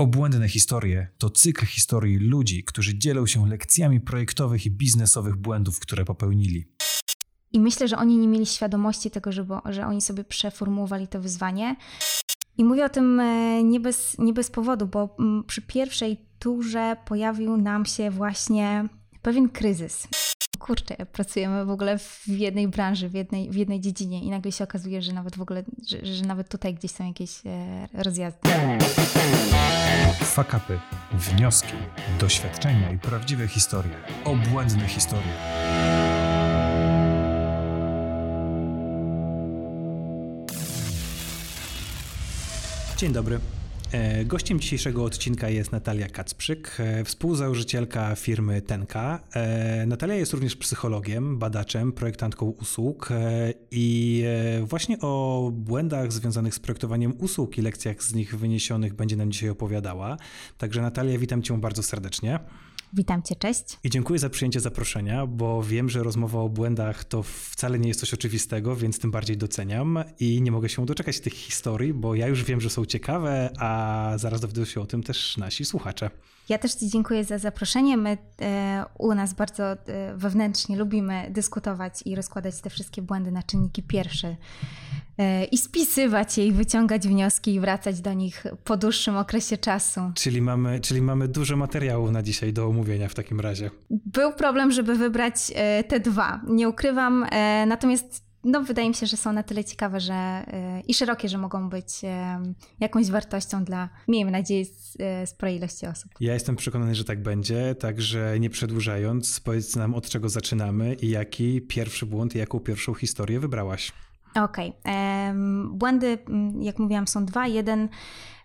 Obłędne historie to cykl historii ludzi, którzy dzielą się lekcjami projektowych i biznesowych błędów, które popełnili. I myślę, że oni nie mieli świadomości tego, że, bo, że oni sobie przeformułowali to wyzwanie. I mówię o tym e, nie bez, nie bez powodu, bo mm, przy pierwszej turze pojawił nam się właśnie pewien kryzys. Kurczę, pracujemy w ogóle w jednej branży, w jednej, w jednej dziedzinie i nagle się okazuje, że nawet w ogóle, że, że nawet tutaj gdzieś są jakieś e, rozjazdy. Fakapy, wnioski, doświadczenia i prawdziwe historie. Obłędne historie. Dzień dobry. E, gościem dzisiejszego odcinka jest Natalia Kacprzyk, e, współzałożycielka firmy Tenka. E, Natalia jest również psychologiem, badaczem, projektantką usług i właśnie o błędach związanych z projektowaniem usług i lekcjach z nich wyniesionych będzie nam dzisiaj opowiadała. Także Natalia, witam cię bardzo serdecznie. Witam Cię, cześć. I dziękuję za przyjęcie zaproszenia, bo wiem, że rozmowa o błędach to wcale nie jest coś oczywistego, więc tym bardziej doceniam i nie mogę się doczekać tych historii, bo ja już wiem, że są ciekawe, a zaraz dowiedzą się o tym też nasi słuchacze. Ja też Ci dziękuję za zaproszenie. My e, u nas bardzo e, wewnętrznie lubimy dyskutować i rozkładać te wszystkie błędy na czynniki pierwsze e, i spisywać je i wyciągać wnioski i wracać do nich po dłuższym okresie czasu. Czyli mamy, czyli mamy dużo materiałów na dzisiaj do omówienia w takim razie. Był problem, żeby wybrać e, te dwa. Nie ukrywam, e, natomiast no, wydaje mi się, że są na tyle ciekawe że, e, i szerokie, że mogą być jakąś wartością dla, miejmy nadzieję, sporej ilości osób. Ja jestem przekonany, że tak będzie, także nie przedłużając, powiedz nam od czego zaczynamy i jaki pierwszy błąd jaką pierwszą historię wybrałaś. Okej. Okay. Błędy, jak mówiłam, są dwa. Jeden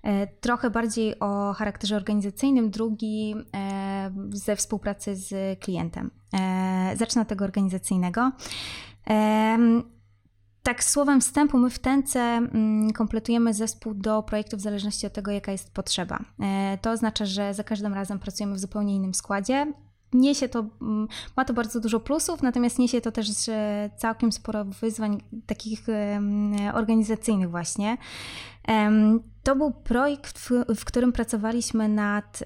e, trochę bardziej o charakterze organizacyjnym, drugi e, ze współpracy z klientem. E, zacznę od tego organizacyjnego. Tak, słowem wstępu, my w Tence mm, kompletujemy zespół do projektu w zależności od tego, jaka jest potrzeba. To oznacza, że za każdym razem pracujemy w zupełnie innym składzie. Niesie to, mm, ma to bardzo dużo plusów, natomiast niesie to też całkiem sporo wyzwań takich organizacyjnych właśnie. To był projekt, w, którym pracowaliśmy nad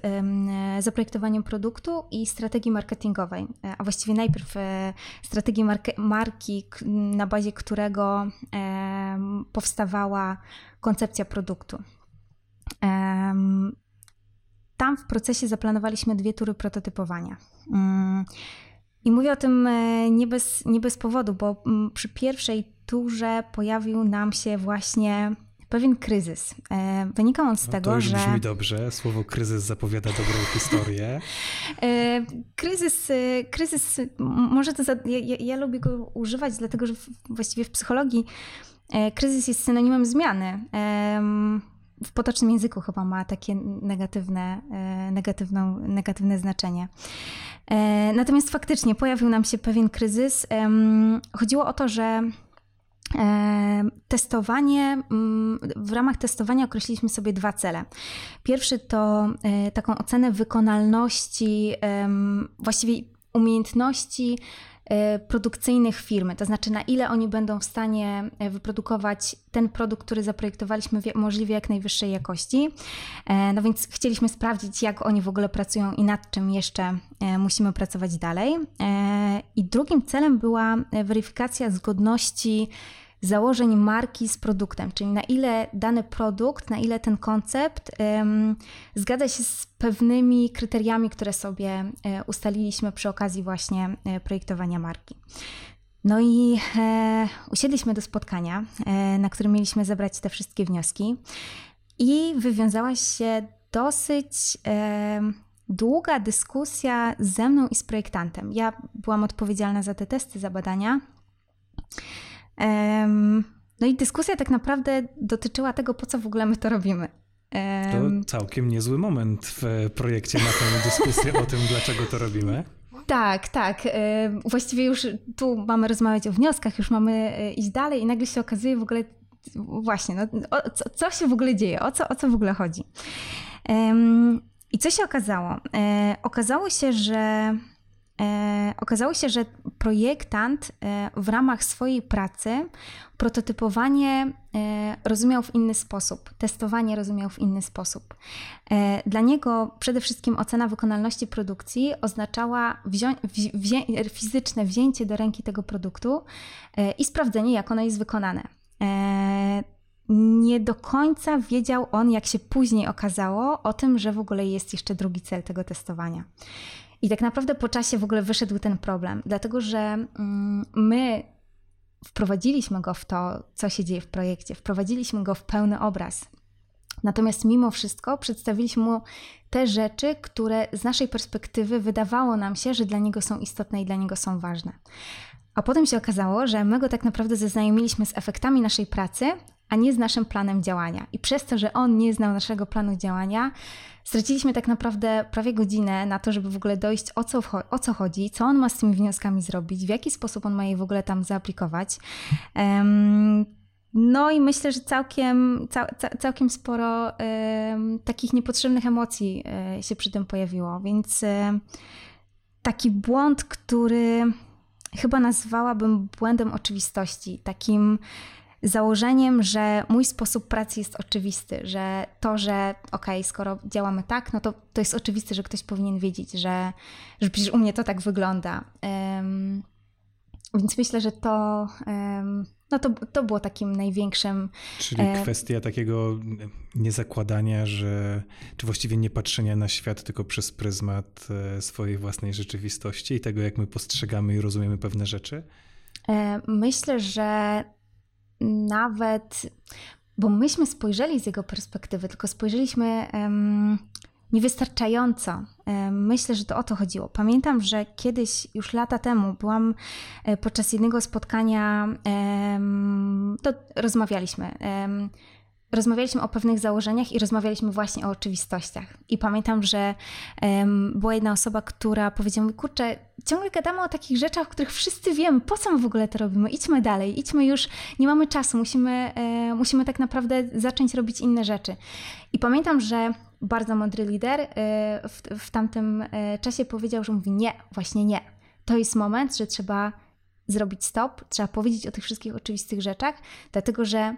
zaprojektowaniem produktu i strategii marketingowej, e, a właściwie najpierw e, strategii marki, na bazie którego powstawała koncepcja produktu. Tam w procesie zaplanowaliśmy dwie tury prototypowania. Mm, I mówię o tym e, nie bez, nie bez powodu, bo mm, przy pierwszej turze pojawił nam się właśnie pewien kryzys. E, wynikał on z no tego, to już że. brzmi dobrze. Słowo kryzys zapowiada dobrą historię. E, kryzys, kryzys może to. Za... Ja, ja, lubię go używać, dlatego że właściwie w psychologii kryzys jest synonimem zmiany w potocznym języku chyba ma takie negatywne, e, negatywną, negatywne znaczenie. E, natomiast faktycznie pojawił nam się pewien kryzys. Chodziło o to, że e, Testowanie, mm, w ramach testowania określiliśmy sobie dwa cele. Pierwszy to taką ocenę wykonalności, właściwie umiejętności E, produkcyjnych firmy, to znaczy na ile oni będą w stanie e, wyprodukować ten produkt, który zaprojektowaliśmy w możliwie jak najwyższej jakości. E, no więc chcieliśmy sprawdzić, jak oni w ogóle pracują i nad czym jeszcze musimy pracować dalej. I drugim celem była weryfikacja zgodności założeń marki z produktem, czyli na ile dany produkt, na ile ten koncept um, zgadza się z pewnymi kryteriami, które sobie e, ustaliliśmy przy okazji właśnie e, projektowania marki. No i e, usiedliśmy do spotkania, e, na którym mieliśmy zebrać te wszystkie wnioski, i wywiązała się dosyć e, długa dyskusja ze mną i z projektantem. Ja byłam odpowiedzialna za te testy, za badania. No i dyskusja tak naprawdę dotyczyła tego, po co w ogóle my to robimy. To całkiem niezły moment w projekcie na tę dyskusję o tym, dlaczego to robimy. Tak, tak. Właściwie już tu mamy rozmawiać o wnioskach, już mamy e, iść dalej i nagle się okazuje w ogóle właśnie, no, co, co, się w ogóle dzieje, o co, o co w ogóle chodzi. I co się okazało? E, okazało się, że okazało się, że projektant e, w ramach swojej pracy prototypowanie e, rozumiał w inny sposób, testowanie rozumiał w inny sposób. E, dla niego przede wszystkim ocena wykonalności produkcji oznaczała wzią fizyczne wzięcie do ręki tego produktu i sprawdzenie, jak ono jest wykonane. Nie do końca wiedział on, jak się później okazało, o tym, że w ogóle jest jeszcze drugi cel tego testowania. I tak naprawdę po czasie w ogóle wyszedł ten problem, dlatego że mm, my wprowadziliśmy go w to, co się dzieje w projekcie, wprowadziliśmy go w pełny obraz. Natomiast mimo wszystko przedstawiliśmy mu te rzeczy, które z naszej perspektywy wydawało nam się, że dla niego są istotne i dla niego są ważne. A potem się okazało, że my go tak naprawdę zaznajomiliśmy z efektami naszej pracy, a nie z naszym planem działania. I przez to, że on nie znał naszego planu działania, straciliśmy tak naprawdę prawie godzinę na to, żeby w ogóle dojść o co, o co chodzi, co on ma z tymi wnioskami zrobić, w jaki sposób on ma je w ogóle tam zaaplikować. Um, no i myślę, że całkiem, cał, całkiem sporo um, takich niepotrzebnych emocji um, się przy tym pojawiło, więc taki błąd, który chyba nazwałabym błędem oczywistości, takim założeniem, że mój sposób pracy jest oczywisty, że to, że okej, okay, skoro działamy tak, no to to jest oczywiste, że ktoś powinien wiedzieć, że, że przecież u mnie to tak wygląda. Um, więc myślę, że to, um, no to, to było takim największym. Czyli e... kwestia takiego niezakładania, że, czy właściwie nie patrzenia na świat tylko przez pryzmat e, swojej własnej rzeczywistości i tego, jak my postrzegamy i rozumiemy pewne rzeczy? E, myślę, że nawet, bo myśmy spojrzeli z jego perspektywy, tylko spojrzeliśmy um, niewystarczająco. Um, myślę, że to o to chodziło. Pamiętam, że kiedyś, już lata temu, byłam e, podczas jednego spotkania, um, to rozmawialiśmy rozmawialiśmy o pewnych założeniach i rozmawialiśmy właśnie o oczywistościach. I pamiętam, że um, była jedna osoba, która powiedziała mi, kurczę, ciągle gadamy o takich rzeczach, o których wszyscy wiemy, po co my w ogóle to robimy, idźmy dalej, idźmy już, nie mamy czasu, musimy, e, musimy tak naprawdę zacząć robić inne rzeczy. I pamiętam, że bardzo mądry lider e, w, w tamtym e, czasie powiedział, że mówi nie, właśnie nie. To jest moment, że trzeba zrobić stop, trzeba powiedzieć o tych wszystkich oczywistych rzeczach, dlatego że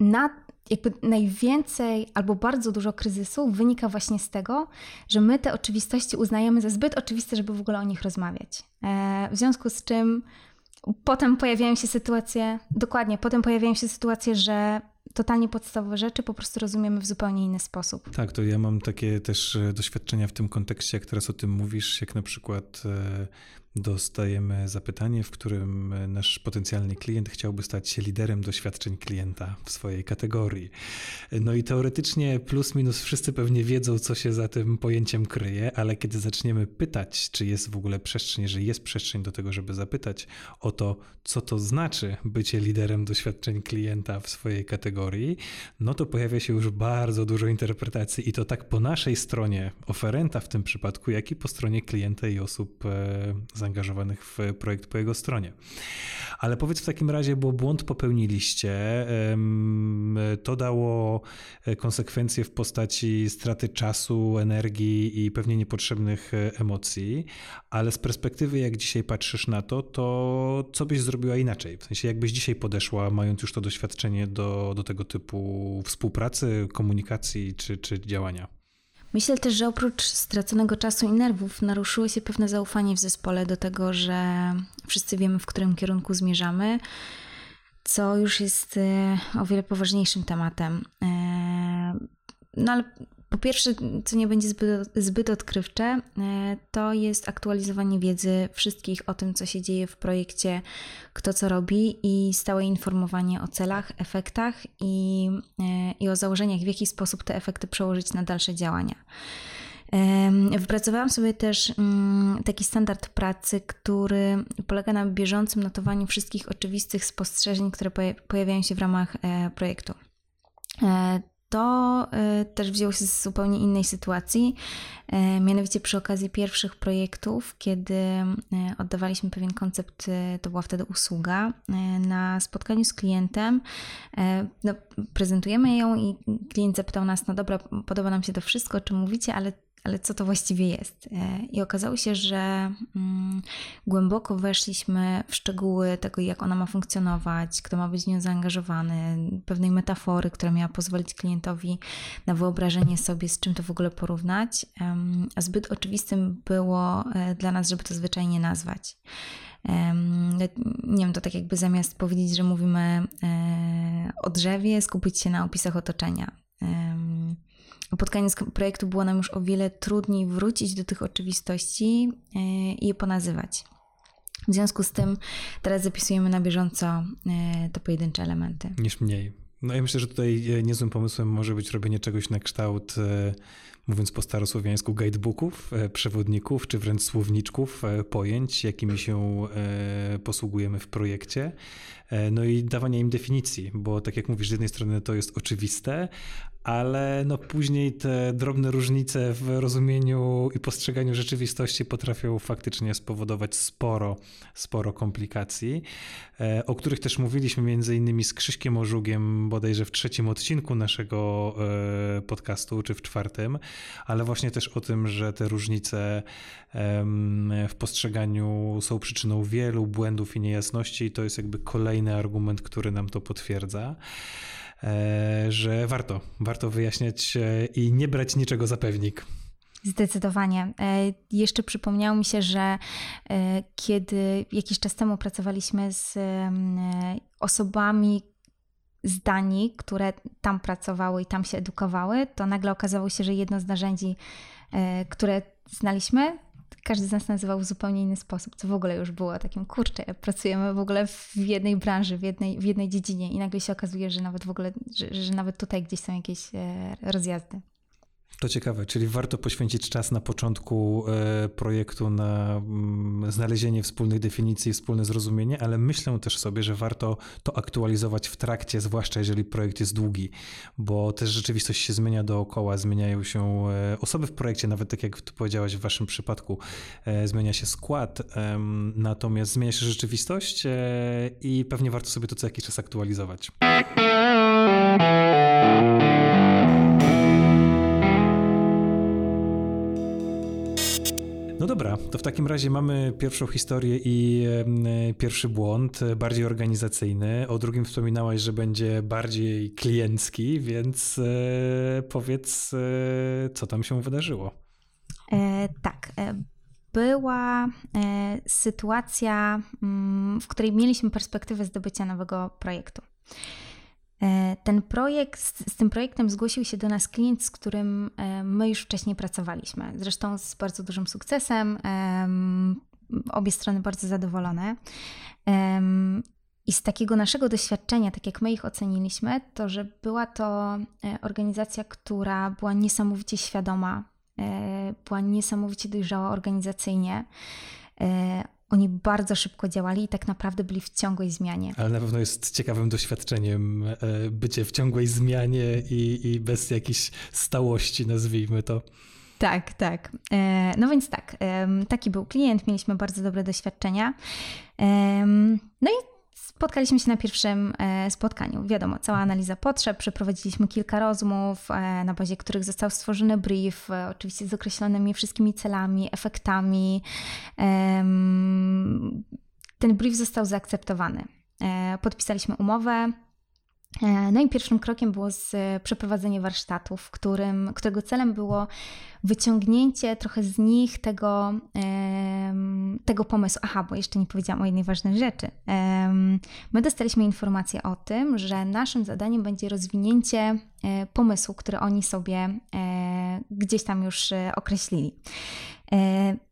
na, jakby najwięcej albo bardzo dużo kryzysów wynika właśnie z tego, że my te oczywistości uznajemy za zbyt oczywiste, żeby w ogóle o nich rozmawiać. E, w związku z czym potem pojawiają się sytuacje, dokładnie, potem pojawiają się sytuacje, że totalnie podstawowe rzeczy po prostu rozumiemy w zupełnie inny sposób. Tak, to ja mam takie też e, doświadczenia w tym kontekście, jak teraz o tym mówisz, jak na przykład e, dostajemy zapytanie, w którym nasz potencjalny klient chciałby stać się liderem doświadczeń klienta w swojej kategorii. No i teoretycznie plus minus wszyscy pewnie wiedzą, co się za tym pojęciem kryje, ale kiedy zaczniemy pytać, czy jest w ogóle przestrzeń, że jest przestrzeń do tego, żeby zapytać o to, co to znaczy bycie liderem doświadczeń klienta w swojej kategorii, no to pojawia się już bardzo dużo interpretacji i to tak po naszej stronie oferenta w tym przypadku, jak i po stronie klienta i osób zaangażowanych zaangażowanych w projekt po jego stronie. Ale powiedz w takim razie, bo błąd popełniliście, to dało e, konsekwencje w postaci straty czasu, energii i pewnie niepotrzebnych e, emocji, ale z perspektywy, jak dzisiaj patrzysz na to, to co byś zrobiła inaczej? W sensie, jakbyś dzisiaj podeszła, mając już to doświadczenie do, do tego typu współpracy, komunikacji czy, czy działania? Myślę też, że oprócz straconego czasu i nerwów naruszyło się pewne zaufanie w zespole do tego, że wszyscy wiemy, w którym kierunku zmierzamy, co już jest e, o wiele poważniejszym tematem. E, no ale po pierwsze, co nie będzie zbyt, zbyt odkrywcze, e, to jest aktualizowanie wiedzy wszystkich o tym, co się dzieje w projekcie, kto co robi i stałe informowanie o celach, efektach i, e, i o założeniach, w jaki sposób te efekty przełożyć na dalsze działania. Wypracowałam sobie też mm, taki standard pracy, który polega na bieżącym notowaniu wszystkich oczywistych spostrzeżeń, które pojawiają się w ramach e, projektu to y, też wzięło się z zupełnie innej sytuacji, y, mianowicie przy okazji pierwszych projektów, kiedy y, oddawaliśmy pewien koncept, to była wtedy usługa, na spotkaniu z klientem, no, prezentujemy ją i klient zapytał nas, no dobra, podoba nam się to wszystko, o czym mówicie, ale ale co to właściwie jest? E, I okazało się, że mm, głęboko weszliśmy w szczegóły tego, jak ona ma funkcjonować, kto ma być w nią zaangażowany, pewnej metafory, która miała pozwolić klientowi na wyobrażenie sobie, z czym to w ogóle porównać. A zbyt oczywistym było e, dla nas, żeby to zwyczajnie nazwać. Nie wiem, to tak jakby zamiast powiedzieć, że mówimy e, o drzewie, skupić się na opisach otoczenia pod koniec projektu było nam już o wiele trudniej wrócić do tych oczywistości e, i je ponazywać. W związku z tym teraz zapisujemy na bieżąco e, te pojedyncze elementy. Niż mniej. No ja myślę, że tutaj e, niezłym pomysłem może być robienie czegoś na kształt, mówiąc po starosłowiańsku, guidebooków, przewodników, czy wręcz słowniczków pojęć, jakimi się posługujemy w projekcie. No i dawania im definicji, bo tak jak mówisz, z jednej strony to jest oczywiste, ale no później te drobne różnice w rozumieniu i postrzeganiu rzeczywistości potrafią faktycznie spowodować sporo, sporo komplikacji, e, o których też mówiliśmy między innymi z Krzyśkiem Ożugiem bodajże w trzecim odcinku naszego e, podcastu, czy w czwartym, ale właśnie też o tym, że te różnice w postrzeganiu są przyczyną wielu błędów i niejasności i to jest jakby kolejny argument, który nam to potwierdza. E, że warto, warto wyjaśniać e, i nie brać niczego za pewnik. Zdecydowanie. E, jeszcze przypomniało mi się, że kiedy jakiś czas temu pracowaliśmy z osobami z Danii, które tam pracowały i tam się edukowały, to nagle okazało się, że jedno z narzędzi, które znaliśmy, każdy z nas nazywał w zupełnie inny sposób, co w ogóle już było takim, kurczę, pracujemy w ogóle w jednej branży, w jednej, w jednej dziedzinie i nagle się okazuje, że nawet w ogóle, że, że nawet tutaj gdzieś są jakieś e, rozjazdy. To ciekawe, czyli warto poświęcić czas na początku e, projektu na mm, znalezienie wspólnych definicji, wspólne zrozumienie, ale myślę też sobie, że warto to aktualizować w trakcie, zwłaszcza jeżeli projekt jest długi, bo też rzeczywistość się zmienia dookoła, zmieniają się e, osoby w projekcie, nawet tak jak tu powiedziałaś w waszym przypadku, e, zmienia się skład, natomiast zmienia się rzeczywistość i pewnie warto sobie to co jakiś czas aktualizować. No dobra, to w takim razie mamy pierwszą historię i e, pierwszy błąd, bardziej organizacyjny. O drugim wspominałaś, że będzie bardziej kliencki, więc e, powiedz, e, co tam się wydarzyło. E, tak. E, była e, sytuacja, mm, w której mieliśmy perspektywę zdobycia nowego projektu. E, ten projekt, z tym projektem zgłosił się do nas klient, z którym e, my już wcześniej pracowaliśmy. Zresztą z bardzo dużym sukcesem, obie strony bardzo zadowolone. I z takiego naszego doświadczenia, tak jak my ich oceniliśmy, to że była to e, organizacja, która była niesamowicie świadoma, była niesamowicie dojrzała organizacyjnie oni bardzo szybko działali i tak naprawdę byli w ciągłej zmianie. Ale na pewno jest ciekawym doświadczeniem e, bycie w ciągłej zmianie i, i bez jakiejś stałości, nazwijmy to. Tak, tak. E, no więc tak, taki był klient, mieliśmy bardzo dobre doświadczenia. No i Spotkaliśmy się na pierwszym e, spotkaniu. Wiadomo, cała analiza potrzeb, przeprowadziliśmy kilka rozmów, e, na bazie których został stworzony brief, e, oczywiście z określonymi wszystkimi celami, efektami. Ten brief został zaakceptowany. Podpisaliśmy umowę, no i pierwszym krokiem było przeprowadzenie warsztatów, którym, którego celem było wyciągnięcie trochę z nich tego, tego pomysłu. Aha, bo jeszcze nie powiedziałam o jednej ważnej rzeczy. My dostaliśmy informację o tym, że naszym zadaniem będzie rozwinięcie e, pomysłu, który oni sobie e, gdzieś tam już określili.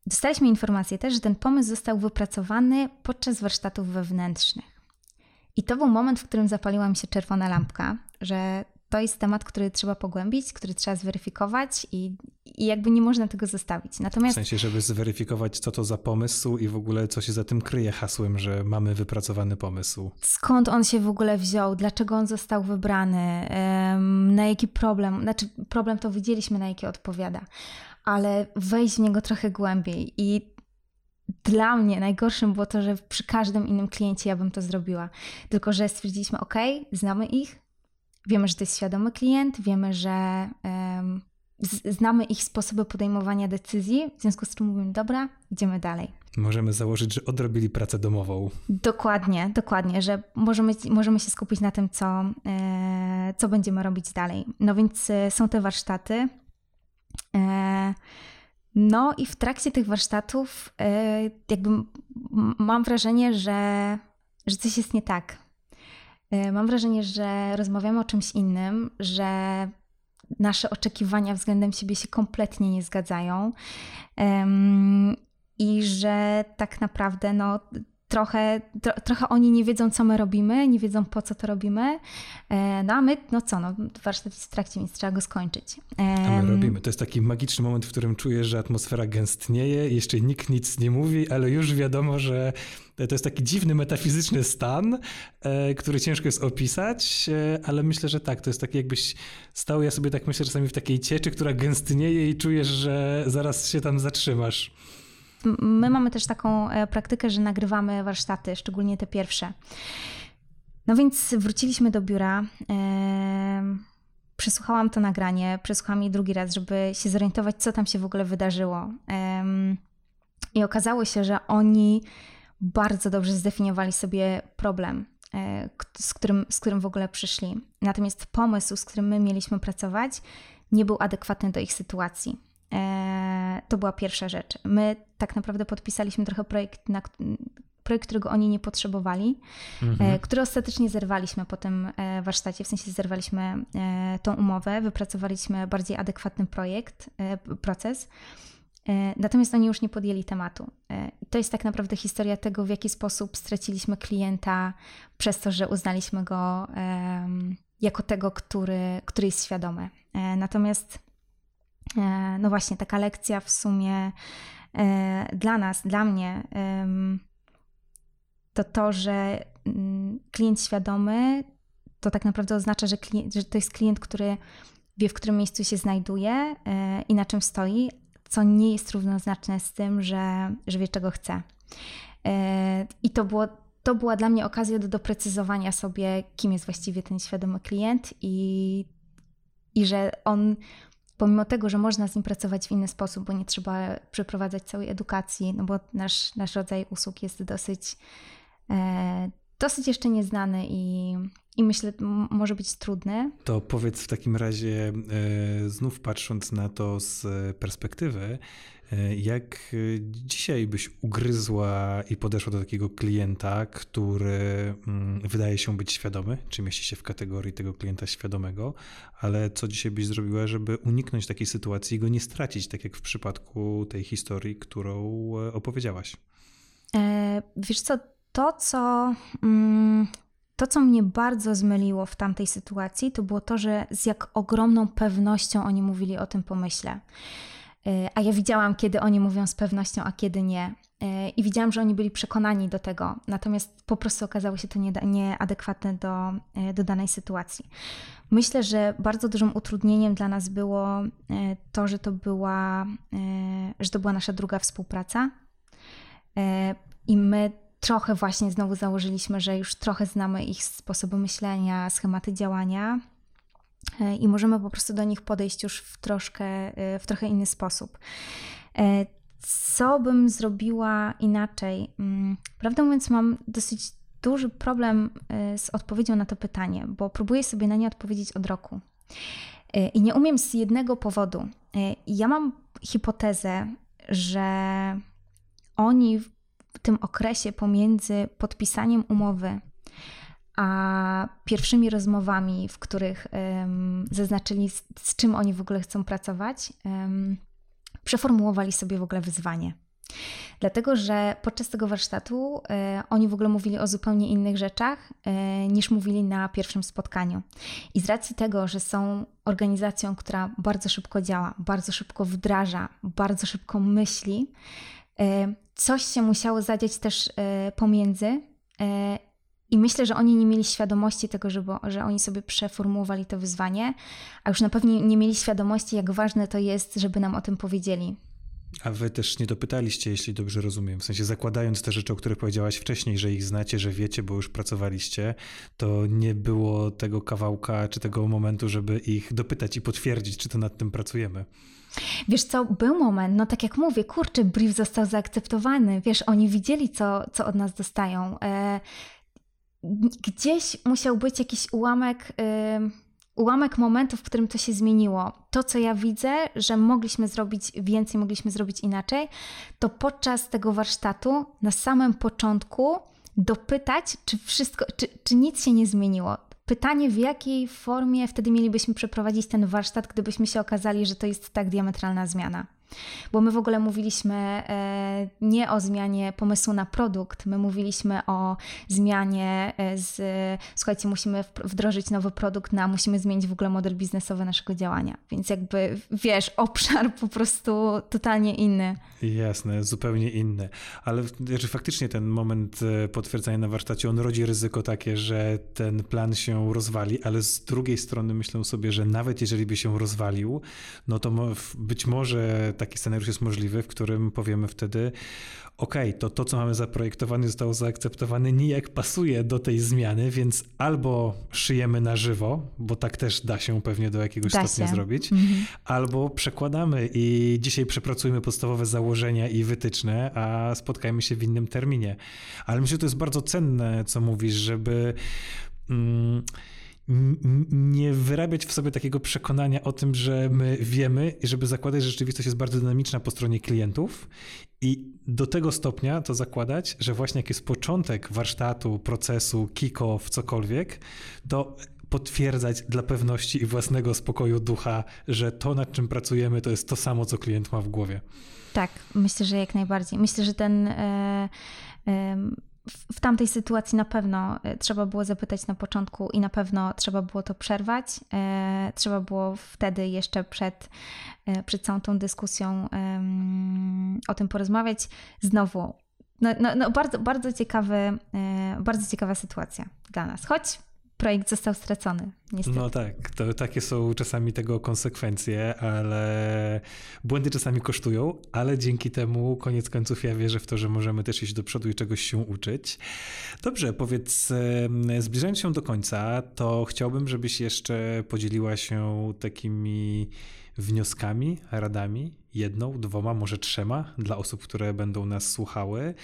Dostaliśmy informację też, że ten pomysł został wypracowany podczas warsztatów wewnętrznych. I to był moment, w którym zapaliła mi się czerwona lampka, że to jest temat, który trzeba pogłębić, który trzeba zweryfikować i, i jakby nie można tego zostawić. Natomiast... W sensie, żeby zweryfikować, co to za pomysł i w ogóle co się za tym kryje hasłem, że mamy wypracowany pomysł. Skąd on się w ogóle wziął, dlaczego on został wybrany, na jaki problem, znaczy problem to widzieliśmy, na jaki odpowiada, ale wejść w niego trochę głębiej i dla mnie najgorszym było to, że przy każdym innym kliencie ja bym to zrobiła. Tylko, że stwierdziliśmy, ok, znamy ich, wiemy, że to jest świadomy klient, wiemy, że um, znamy ich sposoby podejmowania decyzji, w związku z czym mówimy, dobra, idziemy dalej. Możemy założyć, że odrobili pracę domową. Dokładnie, dokładnie, że możemy, możemy się skupić na tym, co, e, co będziemy robić dalej. No więc e, są te warsztaty. E, no i w trakcie tych warsztatów jakby mam wrażenie, że, że coś jest nie tak. Mam wrażenie, że rozmawiamy o czymś innym, że nasze oczekiwania względem siebie się kompletnie nie zgadzają. I że tak naprawdę no, trochę, tro, trochę oni nie wiedzą, co my robimy, nie wiedzą, po co to robimy. E, no a my, no co, no, warsztat jest w trakcie, więc trzeba go skończyć. A my robimy. To jest taki magiczny moment, w którym czujesz, że atmosfera gęstnieje, jeszcze nikt nic nie mówi, ale już wiadomo, że to jest taki dziwny, metafizyczny stan, e, który ciężko jest opisać, e, ale myślę, że tak, to jest taki jakbyś stał, ja sobie tak myślę czasami w takiej cieczy, która gęstnieje i czujesz, że zaraz się tam zatrzymasz. My mamy też taką e, praktykę, że nagrywamy warsztaty, szczególnie te pierwsze. No więc wróciliśmy do biura. Przesłuchałam to nagranie, przesłuchałam je drugi raz, żeby się zorientować, co tam się w ogóle wydarzyło. I okazało się, że oni bardzo dobrze zdefiniowali sobie problem, e, z którym, z którym w ogóle przyszli. Natomiast pomysł, z którym my mieliśmy pracować, nie był adekwatny do ich sytuacji. E, to była pierwsza rzecz. My tak naprawdę podpisaliśmy trochę projekt, na, projekt którego oni nie potrzebowali, e, mhm. który ostatecznie zerwaliśmy po tym e, warsztacie, w sensie zerwaliśmy tą umowę, wypracowaliśmy bardziej adekwatny projekt, proces. Natomiast oni już nie podjęli tematu. To jest tak naprawdę historia tego, w jaki sposób straciliśmy klienta przez to, że uznaliśmy go jako tego, który, który jest świadomy. Natomiast no właśnie, taka lekcja w sumie e, dla nas, dla mnie, to to, że mm, klient świadomy to tak naprawdę oznacza, że, klient, że to jest klient, który wie, w którym miejscu się znajduje e, i na czym stoi, co nie jest równoznaczne z tym, że, że wie, czego chce. I to, było, to była dla mnie okazja do doprecyzowania sobie, kim jest właściwie ten świadomy klient i, i że on pomimo tego, że można z nim pracować w inny sposób, bo nie trzeba przeprowadzać całej edukacji, no bo nasz, nasz rodzaj usług jest dosyć, e, dosyć jeszcze nieznany i, i myślę, może być trudny. To powiedz w takim razie, e, znów patrząc na to z perspektywy, E, jak e, dzisiaj byś ugryzła i podeszła do takiego klienta, który mm, wydaje się być świadomy, czy mieści się w kategorii tego klienta świadomego, ale co dzisiaj byś zrobiła, żeby uniknąć takiej sytuacji i go nie stracić, tak jak w przypadku tej historii, którą e, opowiedziałaś? E, wiesz co, to co, mm, to, co mnie bardzo zmyliło w tamtej sytuacji, to było to, że z jak ogromną pewnością oni mówili o tym pomyśle. E, a ja widziałam, kiedy oni mówią z pewnością, a kiedy nie. E, I widziałam, że oni byli przekonani do tego, natomiast po prostu okazało się to nieadekwatne do, e, do danej sytuacji. Myślę, że bardzo dużym utrudnieniem dla nas było to, że to była, że to była nasza druga współpraca. I my trochę właśnie znowu założyliśmy, że już trochę znamy ich sposoby myślenia, schematy działania i możemy po prostu do nich podejść już w, troszkę, e, w trochę inny sposób. E, co bym zrobiła inaczej? Mm, prawdę mówiąc, mam dosyć duży problem z odpowiedzią na to pytanie, bo próbuję sobie na nie odpowiedzieć od roku. I nie umiem z jednego powodu. Ja mam hipotezę, że oni w tym okresie pomiędzy podpisaniem umowy a pierwszymi rozmowami, w których um, zaznaczyli, z, z, czym oni w ogóle chcą pracować, um, przeformułowali sobie w ogóle wyzwanie. Dlatego, że podczas tego warsztatu e, oni w ogóle mówili o zupełnie innych rzeczach e, niż mówili na pierwszym spotkaniu. I z racji tego, że są organizacją, która bardzo szybko działa, bardzo szybko wdraża, bardzo szybko myśli, e, coś się musiało zadziać też e, pomiędzy e, i myślę, że oni nie mieli świadomości tego, żeby, że oni sobie przeformułowali to wyzwanie, a już na pewno nie mieli świadomości, jak ważne to jest, żeby nam o tym powiedzieli. A wy też nie dopytaliście, jeśli dobrze rozumiem, w sensie zakładając te rzeczy, o których powiedziałaś wcześniej, że ich znacie, że wiecie, bo już pracowaliście, to nie było tego kawałka czy tego momentu, żeby ich dopytać i potwierdzić, czy to nad tym pracujemy. Wiesz co, był moment, no tak jak mówię, kurczę, brief został zaakceptowany, wiesz, oni widzieli, co, co od nas dostają. Gdzieś musiał być jakiś ułamek... Y ułamek momentu, w którym to się zmieniło. To, co ja widzę, że mogliśmy zrobić więcej, mogliśmy zrobić inaczej, to podczas tego warsztatu na samym początku dopytać, czy wszystko, czy, czy nic się nie zmieniło. Pytanie, w jakiej formie wtedy mielibyśmy przeprowadzić ten warsztat, gdybyśmy się okazali, że to jest tak diametralna zmiana. Bo my w ogóle mówiliśmy e, nie o zmianie pomysłu na produkt, my mówiliśmy o zmianie e, z, słuchajcie, musimy wdrożyć nowy produkt, na, musimy zmienić w ogóle model biznesowy naszego działania. Więc jakby, wiesz, obszar po prostu totalnie inny. Jasne, zupełnie inny. Ale że faktycznie ten moment e, potwierdzenia na warsztacie, on rodzi ryzyko takie, że ten plan się rozwali, ale z drugiej strony myślę sobie, że nawet jeżeli by się rozwalił, no to być może taki scenariusz jest możliwy, w którym powiemy wtedy, ok, to to, co mamy zaprojektowane, zostało zaakceptowane, nijak pasuje do tej zmiany, więc albo szyjemy na żywo, bo tak też da się pewnie do jakiegoś da stopnia się. zrobić, mhm. albo przekładamy i dzisiaj przepracujmy podstawowe założenia i wytyczne, a spotkajmy się w innym terminie. Ale myślę, że to jest bardzo cenne, co mówisz, żeby. Mm, nie wyrabiać w sobie takiego przekonania o tym, że my wiemy i żeby zakładać, że rzeczywistość jest bardzo dynamiczna po stronie klientów i do tego stopnia to zakładać, że właśnie jak jest początek warsztatu, procesu, kick-off, cokolwiek, to potwierdzać dla pewności i własnego spokoju ducha, że to, nad czym pracujemy, to jest to samo, co klient ma w głowie. Tak, myślę, że jak najbardziej. Myślę, że ten. E, e, w tamtej sytuacji na pewno e, trzeba było zapytać na początku i na pewno trzeba było to przerwać. E, trzeba było wtedy jeszcze przed, e, przed całą tą dyskusją o tym porozmawiać. Znowu, no, no, no bardzo, bardzo, ciekawy, bardzo ciekawa sytuacja dla nas. Choć projekt został stracony, niestety. No tak, to takie są czasami tego konsekwencje, ale błędy czasami kosztują, ale dzięki temu koniec końców ja wierzę w to, że możemy też iść do przodu i czegoś się uczyć. Dobrze, powiedz, zbliżając się do końca, to chciałbym, żebyś jeszcze podzieliła się takimi wnioskami, radami, jedną, dwoma, może trzema dla osób, które będą nas słuchały,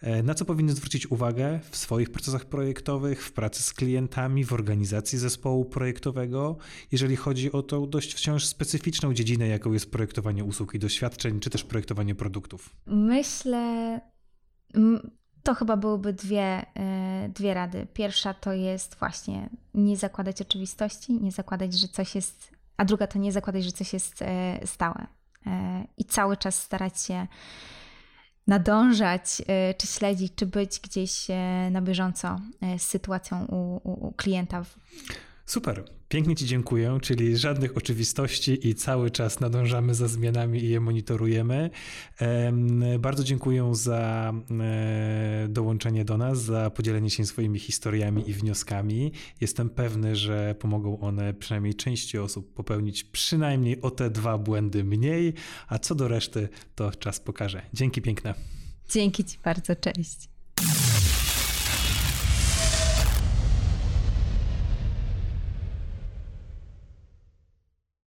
e, na co powinny zwrócić uwagę w swoich procesach projektowych, w pracy z klientami, w organizacji zespołu projektowego, jeżeli chodzi o tą dość wciąż specyficzną dziedzinę, jaką jest projektowanie usług i doświadczeń, czy też projektowanie produktów? Myślę, to chyba byłyby dwie, e, dwie rady. Pierwsza to jest właśnie nie zakładać oczywistości, nie zakładać, że coś jest a druga to nie zakładać, że coś jest e, stałe. E, I cały czas starać się nadążać, e, czy śledzić, czy być gdzieś na bieżąco z sytuacją u, u, u klienta. Super. Pięknie Ci dziękuję, czyli żadnych oczywistości i cały czas nadążamy za zmianami i je monitorujemy. Bardzo dziękuję za e, dołączenie do nas, za podzielenie się swoimi historiami i wnioskami. Jestem pewny, że pomogą one przynajmniej części osób popełnić przynajmniej o te dwa błędy mniej, a co do reszty, to czas pokaże. Dzięki piękne. Dzięki Ci bardzo, cześć.